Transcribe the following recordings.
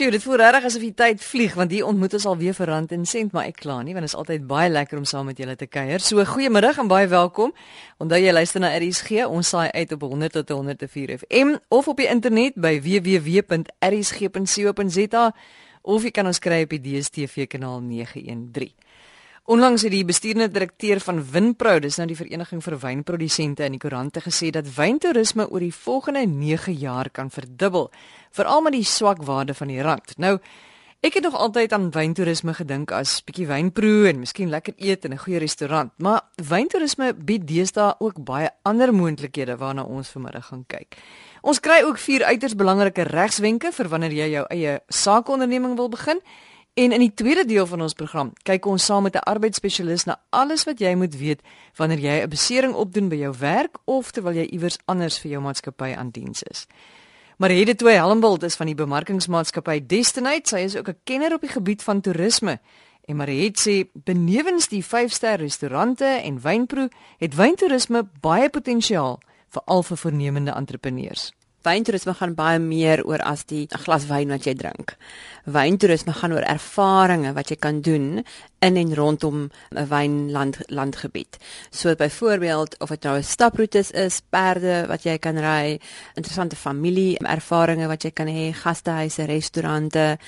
Sjoe, dit voel regtig asof die tyd vlieg want hier ontmoet ons alweer vir rand en sent, maar ek kla nie want dit is altyd baie lekker om saam met julle te kuier. So goeiemiddag en baie welkom. Onthou jy luister na RSG, ons saai uit op 100 tot 104 FM of op die internet by www.rsg.co.za of jy kan ons kry op die DStv kanaal 913. Onlangs het die bestuurende direkteur van Winpro, dis nou die vereniging vir wynprodusente in die koerante gesê dat wyntoerisme oor die volgende 9 jaar kan verdubbel, veral met die swak waarde van die rand. Nou, ek het nog altyd aan wyntoerisme gedink as bietjie wynproe en miskien lekker eet in 'n goeie restaurant, maar wyntoerisme bied deesdae ook baie ander moontlikhede waarna ons vanmiddag gaan kyk. Ons kry ook vier uiters belangrike regswenke vir wanneer jy jou eie saakonderneming wil begin. En in die tweede deel van ons program kyk ons saam met 'n arbeidsspesialis na alles wat jy moet weet wanneer jy 'n besering opdoen by jou werk of terwyl jy iewers anders vir jou maatskappy aan diens is. Maride Twee Helmbold is van die bemarkingsmaatskappy Destinate. Sy is ook 'n kenner op die gebied van toerisme. En Maride sê benewens die 5-ster restaurante en wynproe, het wyntoerisme baie potensiaal vir al vir voornemende entrepreneurs. Wyntoerisme gaan baie meer oor as die glas wyn wat jy drink. Wyntoerisme gaan oor ervarings wat jy kan doen in en rondom 'n wynland landgebied. So byvoorbeeld of dit nou 'n staproetes is, perde wat jy kan ry, interessante familie ervarings wat jy kan hê, gastehuise, restaurante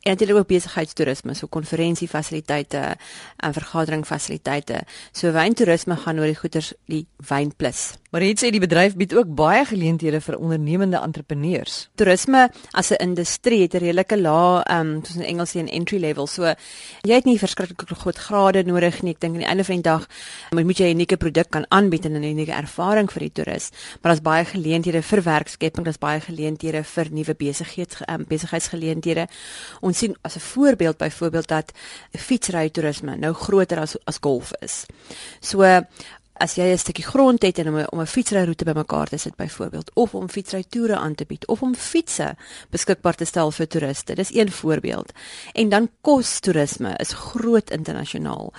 en natuurlik ook besigheidstoerisme, so konferensiefasiliteite en vergaderingfasiliteite. So wyntoerisme gaan oor die goeders die wyn plus. Maar dit sê die bedryf bied ook baie geleenthede vir ondernemende entrepreneurs. Toerisme as 'n industrie het 'n redelike lae, ehm, um, soos in Engels sê 'n entry level. So jy het nie verskriklik groot grade nodig nie. Ek dink aan die einde van die dag moet, jy 'n unieke produk kan aanbied en 'n unieke ervaring vir die toerist. Maar daar's baie geleenthede vir werkskepping, daar's baie geleenthede vir nuwe besigheids um, besigheidsgeleenthede. Ons sien as 'n voorbeeld byvoorbeeld dat fietsry toerisme nou groter as as golf is. So as jy 'n stukkie grond het en om 'n om 'n fietsryroete bymekaar te sit byvoorbeeld of om fietsrytoere aan te bied of om fietsse beskikbaar te stel vir toeriste. Dis een voorbeeld. En dan kos toerisme is groot internasionaal.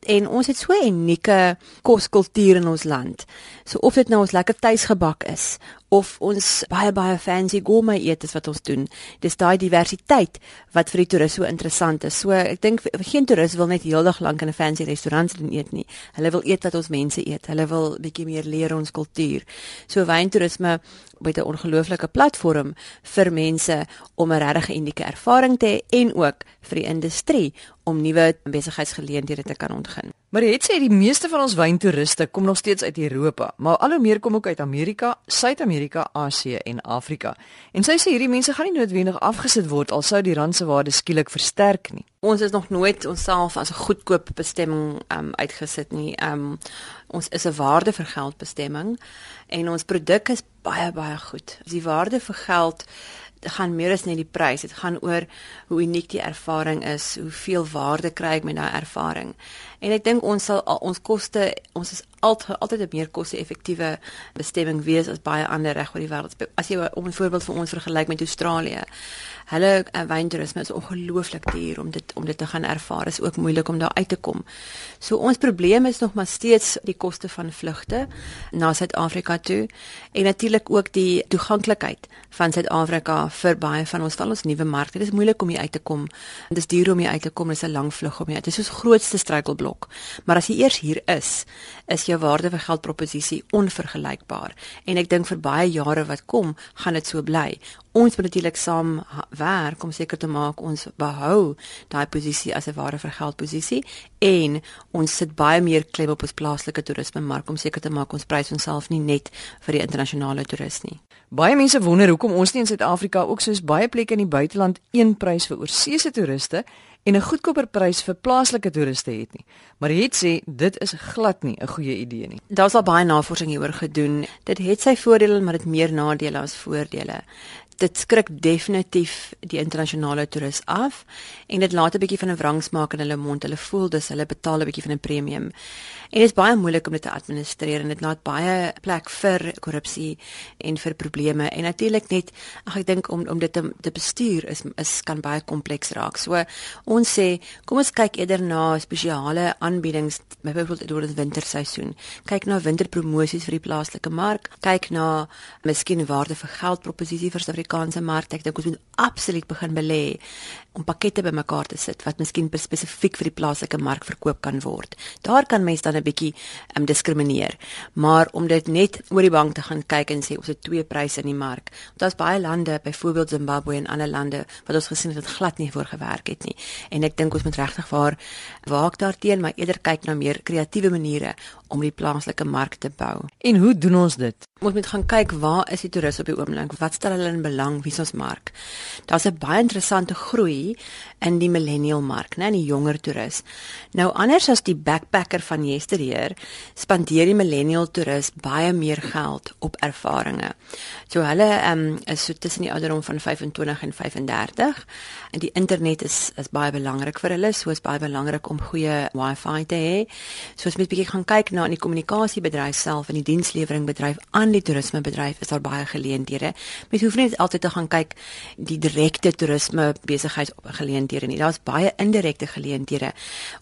En ons het so 'n unieke koskultuur in ons land. So of dit nou ons lekker tuisgebak is of ons baie baie fancy gourmet eet wat ons doen. Dis daai diversiteit wat vir die toerist so interessant is. So ek dink geen toerist wil net heeldag lank in 'n fancy restaurant sit en eet nie. Hulle wil eet wat ons mense eet. Hulle wil bietjie meer leer ons kultuur. So wyntoerisme met 'n ongelooflike platform vir mense om 'n regtig unieke ervaring te hê en ook vir die industrie om nuwe besigheidsgeleenthede te kan ontgin. Maar jy het sê die meeste van ons wyntoeriste kom nog steeds uit Europa, maar al hoe meer kom ook uit Amerika, Suid-Amerika, Asië en Afrika. En sy sê hierdie mense gaan nie noodwendig afgesit word al sou die rand se waarde skielik versterk nie. Ons is nog nooit onsself as 'n goedkoop bestemming um, uitgesit nie. Um, ons is 'n waarde vir geld bestemming en ons produk is baie baie goed. Die waarde vir geld gaan meer as net die prys. Dit gaan oor hoe uniek die ervaring is, hoeveel waarde kry ek met daai ervaring. En ek dink ons sal ons koste, ons is altyd altyd 'n meer koste-effektiewe bestemming wees as baie ander reg oor die wêreld. As jy om 'n voorbeeld vir ons vergelyk met Australië. Hulle uh, wyntoerisme is ongelooflik duur om dit om dit te gaan ervaar. Is ook moeilik om daar uit te kom. So ons probleem is nog maar steeds die koste van vlugte na Suid-Afrika toe en natuurlik ook die toeganklikheid van Suid-Afrika vir baie van ons van ons nuwe markte. Dit is moeilik om hier uit te kom. Dit is duur om hier uit te kom. Dit is 'n lang vlug om hier. Dit is ons grootste struikelblok. Maar as jy eers hier is, is jou waarde vir geld proposisie onvergelykbaar. En ek dink vir baie jare wat kom, gaan dit so bly ons moet natuurlik saam werk om seker te maak ons behou daai posisie as 'n ware vir geld posisie en ons sit baie meer klem op ons plaaslike toerisme mark om seker te maak ons prys onsself nie net vir die internasionale toerist nie. Baie mense wonder hoekom ons nie in Suid-Afrika ook soos baie plekke in die buiteland een prys vir oorseese toeriste en 'n goedkoper prys vir plaaslike toeriste het nie. Maar het sê dit is glad nie 'n goeie idee nie. Daar's al baie navorsing hieroor gedoen. Dit het sy voordele, maar dit meer nadele as voordele dit skrik definitief die internasionale toerist af en dit laat 'n bietjie van 'n wrangsmaak in hulle mond. Hulle voel dis hulle betaal 'n bietjie van 'n premium. En dit is baie moeilik om dit te administreer en dit laat baie plek vir korrupsie en vir probleme. En natuurlik net ag ek dink om om dit te, te bestuur is is kan baie kompleks raak. So ons sê kom ons kyk eerder na spesiale aanbiedings byvoorbeeld oor die winterseisoen. Kyk na winterpromosies vir die plaaslike mark. Kyk na miskien waarde vir geld proposisie vir Suid-Afrikaanse mark. Ek dink ons moet absoluut begin belê om pakkette bymekaar te sit wat miskien spesifiek vir die plaaslike mark verkoop kan word. Daar kan mense dan 'n bietjie um, diskrimineer. Maar om dit net oor die bank te gaan kyk en sê ons het twee pryse in die mark. Daar's baie lande, byvoorbeeld Zimbabwe en ander lande wat ons gesien het dit glad nie voorgewerk het nie. En ek dink ons moet regtig waar waak daarteenoor, maar eerder kyk na meer kreatiewe maniere om die plaaslike mark te bou. En hoe doen ons dit? Ons moet gaan kyk waar is die toeriste op die oomblik? Wat stel hulle in belang? Wie is ons mark? Daar's 'n baie interessante groei in die millennial mark, né, die jonger toerist. Nou anders as die backpacker van yesteryear, spandeer die millennial toerist baie meer geld op ervarings. So hulle um, is so tussen die ouderdom van 25 en 35 en die internet is is baie belangrik vir hulle, so is baie belangrik om goeie wifi te hê. So as mens bietjie gaan kyk na in die kommunikasiebedryf self en die diensleweringbedryf aan die toerismebedryf is daar baie geleenthede. Mens hoef nie altyd te gaan kyk die direkte toerisme besigheidsgeleenthede nie. Daar's baie indirekte geleenthede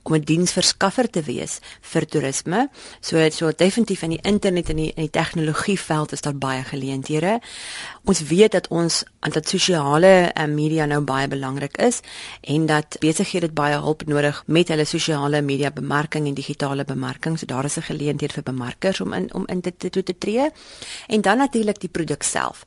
om 'n diensverskaffer te wees vir toerisme. So so definitief in die internet en die in die tegnologieveld is daar baie geleenthede. Ons weet dat ons aan dat sosiale uh, media nou baie belangrik is en dat besighede baie hulp nodig met hulle sosiale media bemarking en digitale bemarking. So daar is 'n geleentheid vir bemarkers om in om in dit te, te, te tree. En dan natuurlik die produk self.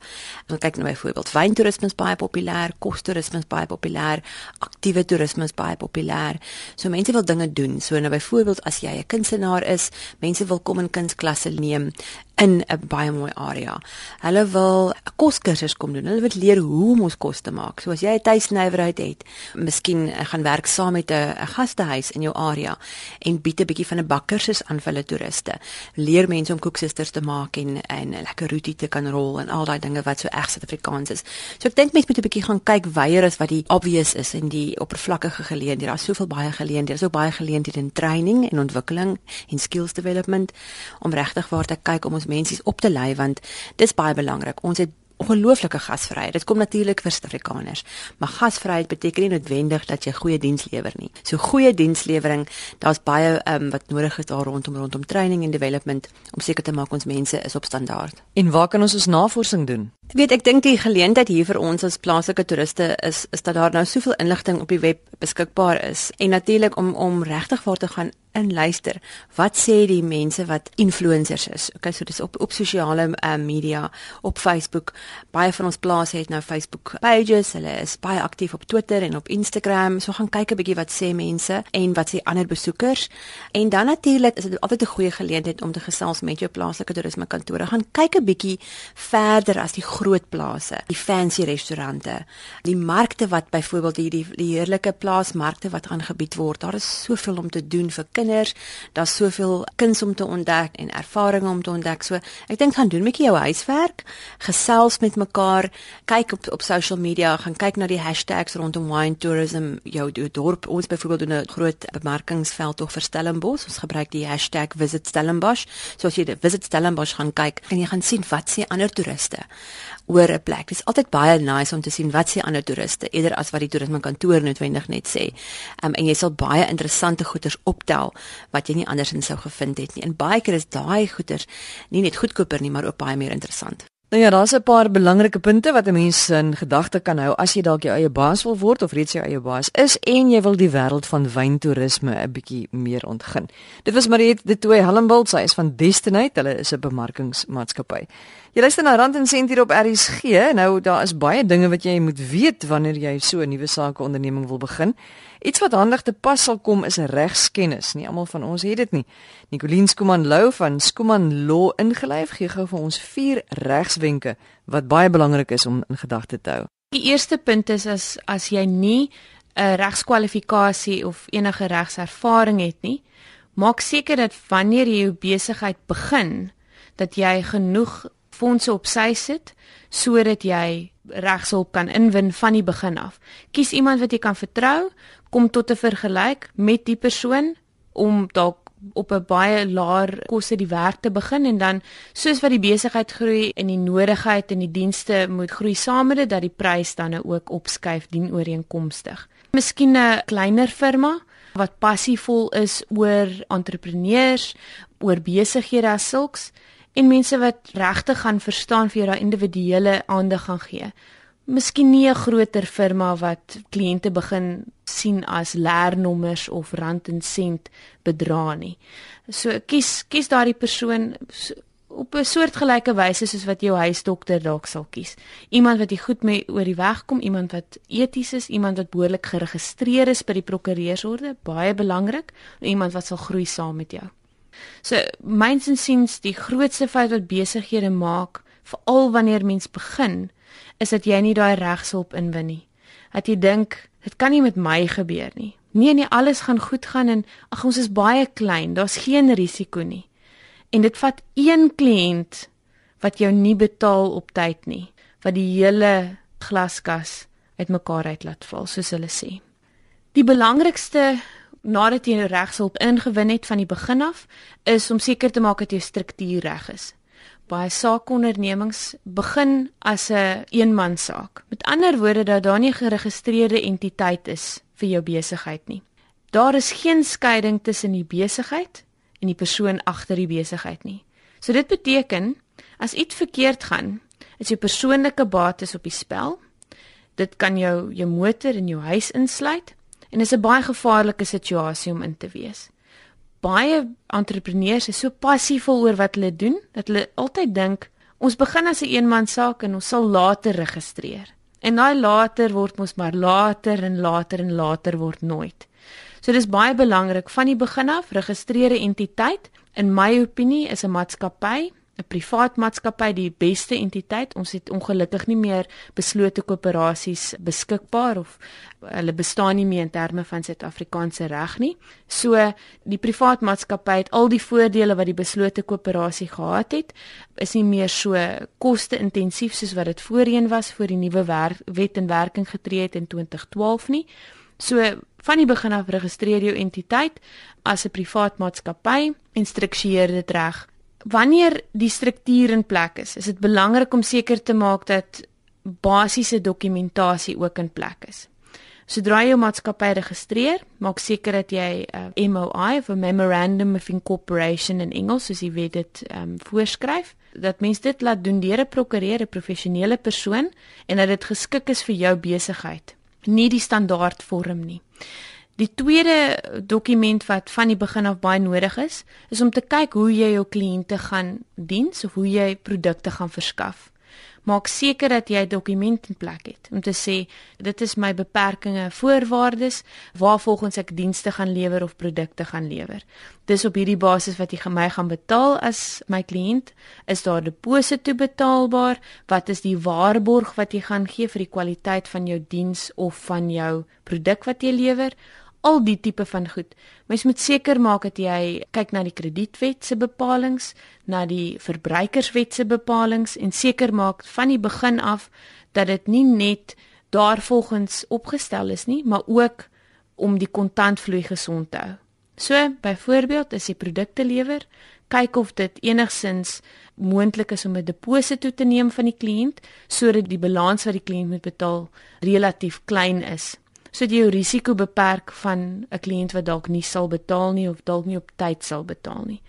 Ons kyk nou byvoorbeeld wyntoerisme is baie populêr, kostoerisme is baie populêr, aktiewe toerisme is baie populêr. So mense wil dinge doen. So nou byvoorbeeld as jy 'n kunstenaar is, mense wil kom in kunsklasse neem in 'n baie mooi area. Hulle wil 'n koskursus kom doen. Hulle wil leer hoe om ons kos te maak. So as jy 'n tuisnywerheid het, miskien gaan werk saam met 'n gastehuis in jou area en bied 'n bietjie van 'n bakkursus aan vir hulle toeriste. Leer mense om koeksisters te maak en en lekker roti te kan rol en al daai dinge wat so reg Suid-Afrikaans is. So ek dink mense moet 'n bietjie gaan kyk weier as wat die obvious is en die oppervlakkige geleenthede. Daar's soveel baie geleenthede. Daar's ook baie geleenthede in training en ontwikkeling en skills development om regtig waar te kyk om ons mense op te lei want dis baie belangrik. Ons het ongelooflike gasvryheid. Dit kom natuurlik vir Suid-Afrikaners, maar gasvryheid beteken nie noodwendig dat jy goeie diens lewer nie. So goeie dienslewering, daar's baie um, wat nodig is daar rondom rondom training en development om seker te maak ons mense is op standaard. En waar kan ons ons navorsing doen? Ek weet ek dink die geleentheid hier vir ons as plaaslike toeriste is is dat daar nou soveel inligting op die web beskikbaar is en natuurlik om om regtig voor te gaan in luister. Wat sê die mense wat influencers is? Okay, so dis op op sosiale uh, media, op Facebook. Baie van ons plase het nou Facebook pages. Hulle is baie aktief op Twitter en op Instagram. So gaan kyk 'n bietjie wat sê mense en wat sê ander besoekers. En dan natuurlik is dit altyd 'n goeie geleentheid om te gesels met jou plaaslike toerisme kantore. Gaan kyk 'n bietjie verder as die groot plase, die fancy restaurante, die markte wat byvoorbeeld hierdie die heerlike plaasmarkte wat aangebied word. Daar is soveel om te doen vir kinders. Daar's soveel kuns om te ontdek en ervarings om te ontdek. So ek dink gaan doen 'n bietjie jou huiswerk, gesels met mekaar, kyk op op social media, gaan kyk na die hashtags rondom wine tourism, jou, jou dorp. Ons byvoorbeeld doen 'n groot bemarkingsveld tog vir Stellenbosch. Ons gebruik die hashtag visit Stellenbosch. So as jy die visit Stellenbosch gaan kyk, kan jy gaan sien wat sê ander toeriste oor 'n plek. Dit is altyd baie nice om te sien wat sê ander toeriste eerder as wat die toerisme kantoor noodwendig net sê. Um, en jy sal baie interessante goeders optel wat jy nie andersins sou gevind het nie. En baie keer is daai goeders nie net goedkoper nie, maar ook baie meer interessant. Nou ja, daar's 'n paar belangrike punte wat 'n mens in gedagte kan hou as jy dalk jou eie baas wil word of reeds jou eie baas is en jy wil die wêreld van wyntoerisme 'n bietjie meer ontgin. Dit was Mariet de Tooi Helmbult, sy is van Destinate, hulle is 'n bemarkingsmaatskappy. Jy luister na Rand en Sent hier op RSG. Nou daar is baie dinge wat jy moet weet wanneer jy so 'n nuwe sake onderneming wil begin. Iets wat handig te pas sal kom is 'n regskennis. Nie almal van ons het dit nie. Nicoline Skuman Lou van Skuman Law ingelyf gee gou vir ons vier regswenke wat baie belangrik is om in gedagte te hou. Die eerste punt is as as jy nie 'n regskwalifikasie of enige regservaring het nie, maak seker dat wanneer jy jou besigheid begin, dat jy genoeg fondse op sy sit sodat jy regshulp kan inwin van die begin af. Kies iemand wat jy kan vertrou, kom tot 'n vergelyk met die persoon om dalk op 'n baie laer koste die werk te begin en dan soos wat die besigheid groei en die nodigheid en die dienste moet groei saam met dit dat die prys dan nou ook opskuif dien ooreenkomstig. Miskien 'n kleiner firma wat passievol is oor entrepreneurs, oor besighede as sulks en mense wat regtig gaan verstaan vir jou daai individuele aandag gaan gee. miskien nie 'n groter firma wat kliënte begin sien as leernommers of rand en sent bedra nie. So kies kies daardie persoon op 'n soortgelyke wyse soos wat jou huisdokter dalk sal kies. Iemand wat jy goed mee oor die weg kom, iemand wat eties is, iemand wat behoorlik geregistreer is by die prokureursorde, baie belangrik, iemand wat sal groei saam met jou. So myns en siens die grootste fout wat besighede maak, veral wanneer mens begin, is dat jy nie daai regshulp inwin nie. Dat jy dink dit kan nie met my gebeur nie. Nee nee, alles gaan goed gaan en ag ons is baie klein, daar's geen risiko nie. En dit vat een kliënt wat jou nie betaal op tyd nie, wat die hele glaskas uitmekaar uit laat val, soos hulle sê. Die belangrikste nadat jy regshulp ingewin het van die begin af, is om seker te maak dat jou struktuur reg is. Baie saakondernemings begin as 'n een eenman saak. Met ander woorde dat daar nie geregistreerde entiteit is vir jou besigheid nie. Daar is geen skeiding tussen die besigheid en die persoon agter die besigheid nie. So dit beteken as iets verkeerd gaan, is jou persoonlike bates op die spel. Dit kan jou jou motor en jou huis insluit en is 'n baie gevaarlike situasie om in te wees. Baie entrepreneurs is so passief oor wat hulle doen dat hulle altyd dink ons begin as 'n een eenman saak en ons sal later registreer. En daai later word mos maar later en later en later word nooit. So dis baie belangrik van die begin af registreerde entiteit in my opinie is 'n maatskappy 'n privaat maatskappy die beste entiteit. Ons het ongelukkig nie meer beslote koöperasies beskikbaar of hulle bestaan nie meer in terme van Suid-Afrikaanse reg nie. So die privaat maatskappy het al die voordele wat die beslote koöperasie gehad het, is nie meer so koste-intensief soos wat dit voorheen was voor die nuwe wet in werking getree het in 2012 nie. So van die begin af registreer jou entiteit as 'n privaat maatskappy en struktureer dit reg wanneer die struktuur in plek is, is dit belangrik om seker te maak dat basiese dokumentasie ook in plek is. Sodra jy jou maatskappy registreer, maak seker dat jy 'n uh, MOI of 'n Memorandum of Incorporation in Engels, soos jy weet dit um, voorskryf, dat mens dit laat doen deur 'n prokureur, 'n professionele persoon en dat dit geskik is vir jou besigheid, nie die standaard vorm nie. Die tweede dokument wat van die begin af baie nodig is, is om te kyk hoe jy jou kliënte gaan diens of hoe jy produkte gaan verskaf. Maak seker dat jy 'n dokument in plek het om te sê dit is my beperkings en voorwaardes waarvolgens ek dienste gaan lewer of produkte gaan lewer. Dis op hierdie basis wat jy my gaan betaal as my kliënt. Is daar deposito betaalbaar? Wat is die waarborg wat jy gaan gee vir die kwaliteit van jou diens of van jou produk wat jy lewer? Al die tipe van goed. Mens moet seker maak dat jy kyk na die kredietwet se bepalinge, na die verbruikerswet se bepalinge en seker maak van die begin af dat dit nie net daarvolgens opgestel is nie, maar ook om die kontantvloei gesond te hou. So, byvoorbeeld, as jy produkte lewer, kyk of dit enigsins moontlik is om 'n deposito te neem van die kliënt sodat die balans wat die kliënt moet betaal relatief klein is sodat jy jou risiko beperk van 'n kliënt wat dalk nie sal betaal nie of dalk nie op tyd sal betaal nie.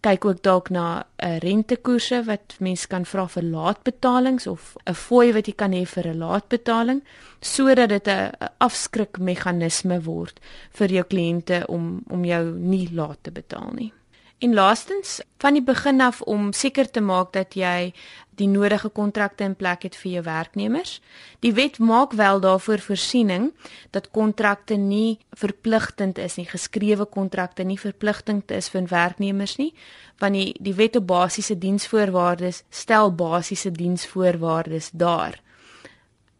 Kyk ook dalk na 'n uh, rentekoerse wat mens kan vra vir laatbetalings of 'n fooi wat jy kan hê vir 'n laatbetaling sodat dit 'n afskrikmeganisme word vir jou kliënte om om jou nie laat te betaal nie. En laastens, van die begin af om seker te maak dat jy die nodige kontrakte in plek het vir jou werknemers. Die wet maak wel daarvoor voorsiening dat kontrakte nie verpligtend is nie, geskrewe kontrakte nie verpligtend is vir werknemers nie, want die die wet op basiese diensvoorwaardes stel basiese diensvoorwaardes daar.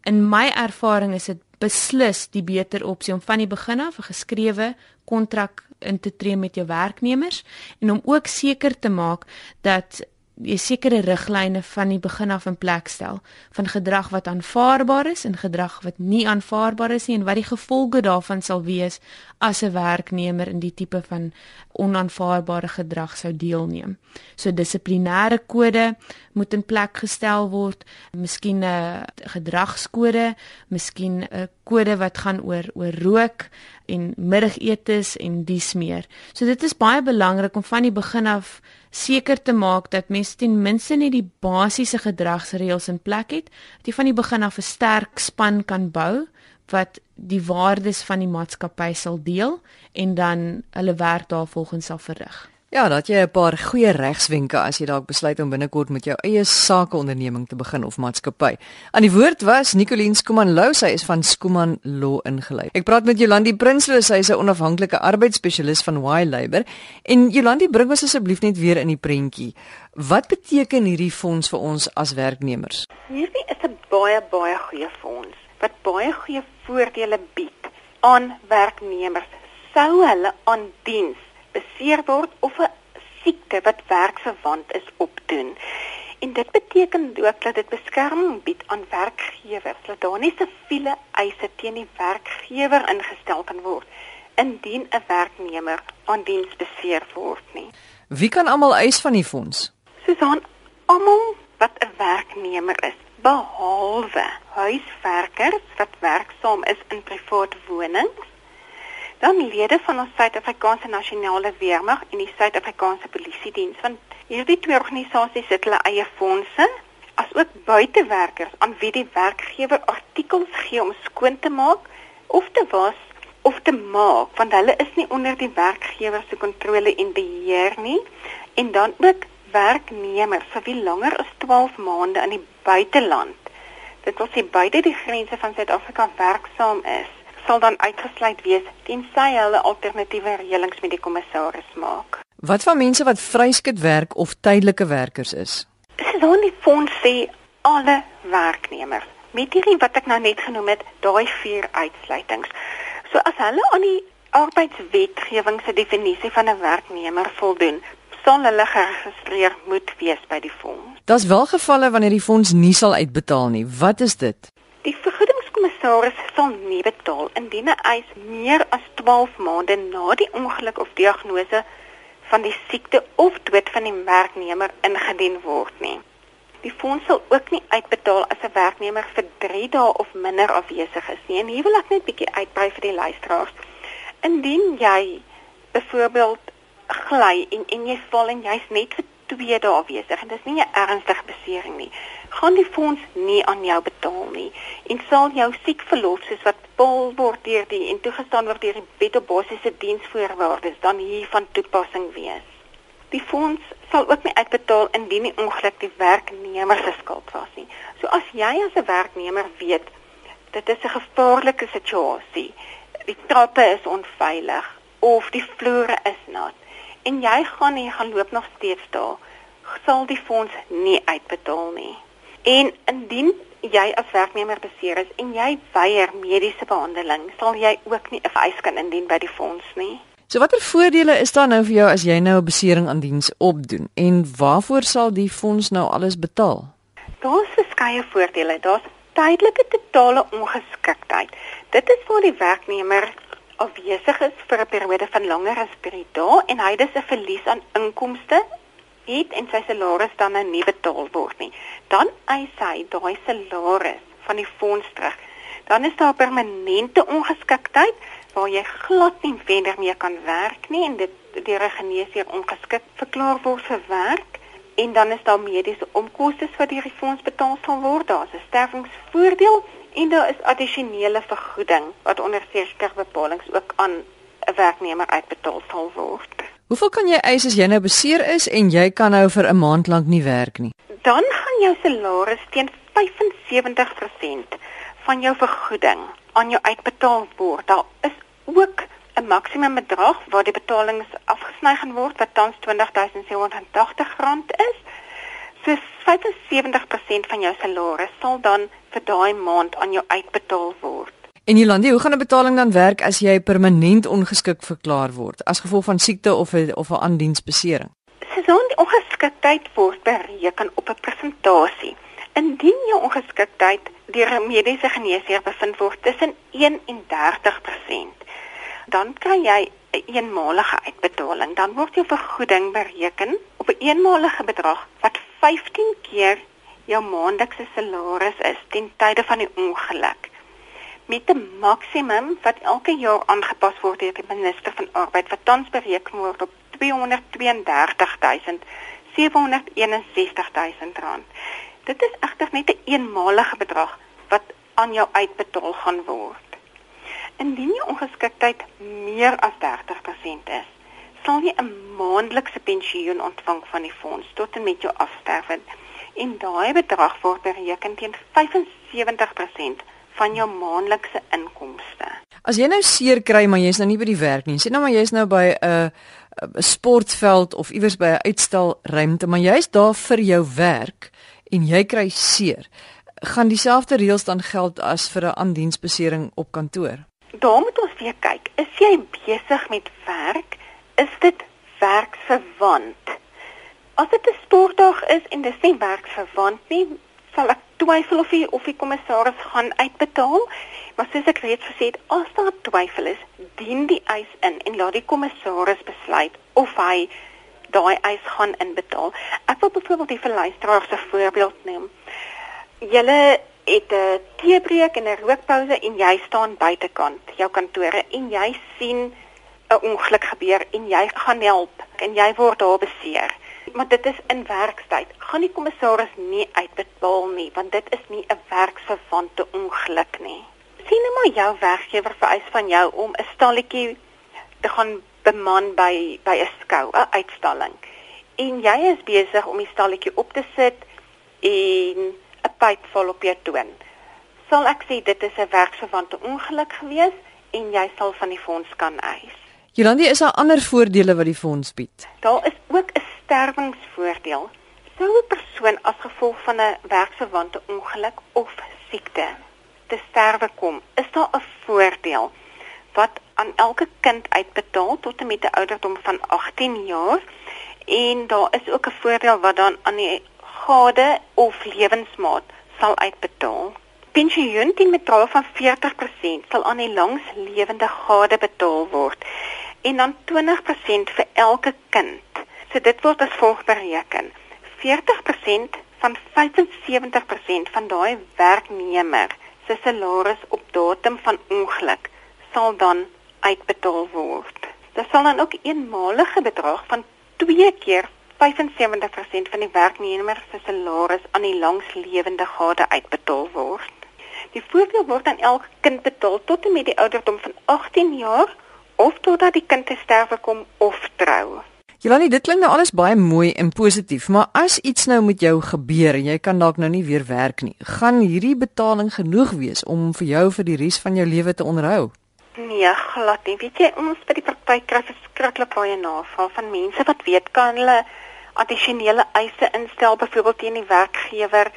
In my ervaring is dit beslis die beter opsie om van die begin af 'n geskrewe kontrak in te tree met jou werknemers en om ook seker te maak dat sekere riglyne van die begin af in plek stel van gedrag wat aanvaarbaar is en gedrag wat nie aanvaarbaar is nie en wat die gevolge daarvan sal wees as 'n werknemer in die tipe van onaanvaarbare gedrag sou deelneem. So dissiplinêre kode moet in plek gestel word, miskien 'n gedragskode, miskien 'n kode wat gaan oor oor rook en middagetes en dies meer. So dit is baie belangrik om van die begin af seker te maak dat mense ten minste net die basiese gedragsreëls in plek het, dat jy van die begin af 'n sterk span kan bou wat die waardes van die maatskappy sal deel en dan hulle werk daarvolgens sal verrig. Ja, dat jy 'n paar goeie regswenke as jy dalk besluit om binnekort met jou eie sakeonderneming te begin of maatskappy. Aan die woord was Nicoline Skuman Lou, sy is van Skuman Law ingelei. Ek praat met Jolandi Prinsloo, sy is 'n onafhanklike arbeidsspesialis van Y Labor. En Jolandi, bring ons asseblief net weer in die prentjie. Wat beteken hierdie fonds vir ons as werknemers? Hierdie is 'n baie baie goeie fonds wat baie goeie voordele bied aan werknemers sou hulle aan diens beseer word of 'n siekte wat werksverwant is opdoen. En dit beteken ook dat dit beskerming bied aan werkgewers, dat daar nie siviele eise teen die werkgewer ingestel kan word indien 'n werknemer aan diens beseer word nie. Wie kan almal eis van die fonds? Susan, almal wat 'n werknemer is, behalwe huiswerkers wat werksaam is in privaat wonings dan lede van ons Suid-Afrikaanse Nasionale Weermag en die Suid-Afrikaanse Polisie Diens want hierdie twee organisasies het hulle eie fondse asook buitewerkers aan wie die werkgewer artikels gee om skoon te maak of te was of te maak want hulle is nie onder die werkgewer se kontrole en beheer nie en dan ook werknemers vir wie langer as 12 maande in die buiteland. Dit wil sê buite die grense van Suid-Afrika werksaam is sal dan uitgesluit wees tensy hulle alternatiewe reëlings met die kommissaris maak. Wat van mense wat vryskut werk of tydelike werkers is? Dis dan die fonds sê alle werknemers. Met hierdie wat ek nou net genoem het, daai vier uitsluitings. So as hulle aan die arbeidswetgewing se definisie van 'n werknemer voldoen, sal hulle geregistreer moet wees by die fonds. Daar's wel gevalle wanneer die fonds nie sal uitbetaal nie. Wat is dit? Die vergoedingskommissaris sal nie betaal indien 'n eis meer as 12 maande na die ongeluk of diagnose van die siekte of dood van die werknemer ingedien word nie. Die fonds sal ook nie uitbetaal as 'n werknemer vir 3 dae of minder afwesig is nie. En hier wil ek net bietjie uitbrei vir die luisteraars. Indien jy byvoorbeeld gly en en jy val en jy's net vir 2 dae afwesig en dis nie 'n ernstige besering nie gaan die fonds nie aan jou betaal nie en sal jou siekverlof soos wat bepaal word deur die en toegestaan word deur die wet op basiese diensvoorwaardes dan hiervan toepassing wees. Die fonds sal ook nie uitbetaal indien die ongeluk die werknemer se skuld was nie. So as jy as 'n werknemer weet dit is 'n gevaarlike situasie, die trappe is onveilig of die vloere is nat en jy gaan en jy gaan loop nog steeds daar, sal die fonds nie uitbetaal nie. En indien jy as werknemer beseer is en jy weier mediese behandeling, sal jy ook nie 'n eis kan indien by die fonds nie. So watter voordele is daar nou vir jou as jy nou 'n besering aan diens opdoen en waarvoor sal die fonds nou alles betaal? Daar's verskeie voordele. Daar's tydelike totale ongeskiktheid. Dit is waar die werknemer afwesig is vir 'n periode van langer as 3 dae en hy het 'n verlies aan inkomste het en sy salaris dan nou nie betaal word nie, dan eis hy daai salaris van die fonds terug. Dan is daar permanente ongeskiktheid waar jy glad nie verder mee kan werk nie en dit deur 'n geneesheer ongeskik verklaar word vir werk en dan is daar mediese omkoste wat deur die fonds betaal sal word. Daar's 'n sterfingsvoordeel en daar is addisionele vergoeding wat onder sekere bepalinge ook aan 'n werknemer uitbetaal sal word. Hoeveel kan jy eis as jy nou beseer is en jy kan nou vir 'n maand lank nie werk nie? Dan gaan jou salaris teen 75% van jou vergoeding aan jou uitbetaal word. Daar is ook 'n maksimum bedrag waar die betalings afgesny gaan word wat tans R20780 is. So 75% van jou salaris sal dan vir daai maand aan jou uitbetaal word. En Jolandi, hoe gaan 'n betaling dan werk as jy permanent ongeskik verklaar word as gevolg van siekte of 'n of 'n aandiensbesering? Seisoen ongeskiktheid word bereken op 'n persentasie. Indien jou ongeskiktheid deur 'n mediese geneesheer bevind word tussen 1 en 30%, dan kry jy 'n eenmalige uitbetaling. Dan word jou vergoeding bereken op 'n eenmalige bedrag wat 15 keer jou maandelikse salaris is ten tye van die ongeluk met 'n maksimum wat elke jaar aangepas word deur die minister van arbeid wat tans bereken word op 232761 rand. Dit is egter net 'n een eenmalige bedrag wat aan jou uitbetaal gaan word. Indien jou ongeskiktheid meer as 30% is, sal jy 'n maandelikse pensioen ontvang van die fonds tot en met jou afsterwe. En daai bedrag word bereken teen 75% van jou maandelikse inkomste. As jy nou seer kry maar jy's nou nie by die werk nie. Sê nou maar jy's nou by 'n 'n sportveld of iewers by 'n uitstalruimte, maar jy's daar vir jou werk en jy kry seer. Gaan dieselfde reëls dan geld as vir 'n aandiensbesering op kantoor? Daar moet ons weer kyk. Is jy besig met werk? Is dit werksverwant? As dit 'n sportdag is en dis nie werksverwant nie, sal ek twyfel of die of die kommissaris gaan uitbetaal. Maar soos ek reeds gesê het, as daar twyfel is, dien die eis in en laat die kommissaris besluit of hy daai eis gaan inbetaal. Ek wil byvoorbeeld die verluisteraar se voorbeeld neem. Julle het 'n teebreek en 'n rookpause en jy staan buitekant jou kantore en jy sien 'n ongeluk gebeur en jy gaan help en jy word daar beseer maar dit is in werkstyd. Gaan die kommissaris nie uitbetaal nie, want dit is nie 'n werksverwante ongeluk nie. Sien nou maar jou werkgewer vereis van jou om 'n stalletjie te gaan beman by by 'n skou, 'n uitstalling. En jy is besig om die stalletjie op te sit en 'n pyp vol op jou toon. Sal ek sê dit is 'n werksverwante ongeluk gewees en jy sal van die fonds kan eis. Jolande, is daar ander voordele wat die fonds bied? Daar is ook 'n sterwingsvoordeel. Sou 'n persoon as gevolg van 'n werksverwante ongeluk of siekte te sterwe kom, is daar 'n voordeel wat aan elke kind uitbetaal tot en met 'n ouderdom van 18 jaar en daar is ook 'n voordeel wat dan aan die gade of lewensmaat sal uitbetaal. Pensioen teen bedrag van 40% sal aan die langslewende gade betaal word en dan 20% vir elke kind. So dit word as volg bereken. 40% van 75% van daai werknemer se salaris op datum van ongeluk sal dan uitbetaal word. Dit sal dan ook 'n eenmalige bedrag van 2 keer 75% van die werknemer se salaris aan die langslewende gade uitbetaal word. Die voordeel word aan elke kind betaal tot en met die ouderdom van 18 jaar of totdat die kind te sterwe kom of trou. Jelani, dit klink nou alles baie mooi en positief, maar as iets nou met jou gebeur en jy kan dalk nou nie weer werk nie, gaan hierdie betaling genoeg wees om vir jou vir die res van jou lewe te onderhou? Nee, glad nie. Weet jy, ons by die praktyk kry verskriklik baie navraag van mense wat weet kan hulle addisionele eise instel byvoorbeeld teen die werkgewer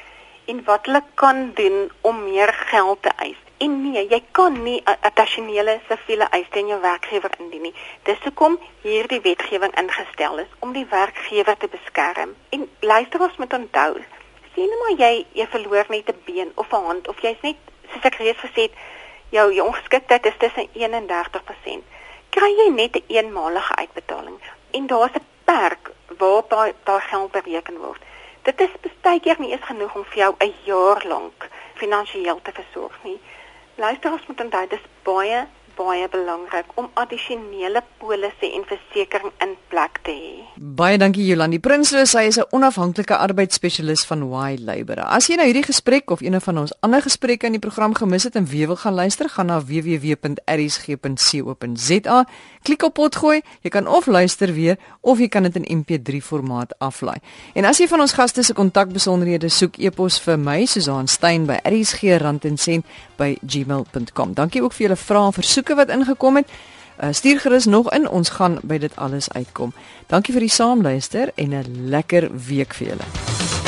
en wat hulle kan doen om meer geld te eis. En nee, jy kan nie 'n addisionele siviele eis teen jou werkgewer indien nie. Dis hoekom hierdie wetgewing ingestel is om die werkgewer te beskerm. En luisteraars moet onthou, sien nou maar jy jy verloor net 'n been of 'n hand of jy's net soos ek reeds gesê het, jou jou ongeskiktheid is tussen 31%. Kry jy net 'n een eenmalige uitbetaling en daar's 'n perk waarop daai daai geld bereken word. Dit is baie keer nie eens genoeg om vir jou 'n jaar lank finansiëel te versorg nie. Luisteraars moet onthou dis baie baie belangrik om addisionele polisse en versekerings in plek te hê. Baie dankie Jolandi Prinsloo, sy is 'n onafhanklike arbeidsspesialis van Y Labour. As jy nou hierdie gesprek of een van ons ander gesprekke in die program gemis het en weer wil gaan luister, gaan na www.rsg.co.za. Klik op potgooi. Jy kan of luister weer of jy kan dit in MP3 formaat aflaai. En as jy van ons gaste se kontakbesonderhede soek, e-pos vir my Susan Stein by rsg.randencent@gmail.com. Dankie ook vir julle vrae en versoeke wat ingekom het. Uh, stuur gerus nog in, ons gaan by dit alles uitkom. Dankie vir die saamluister en 'n lekker week vir julle.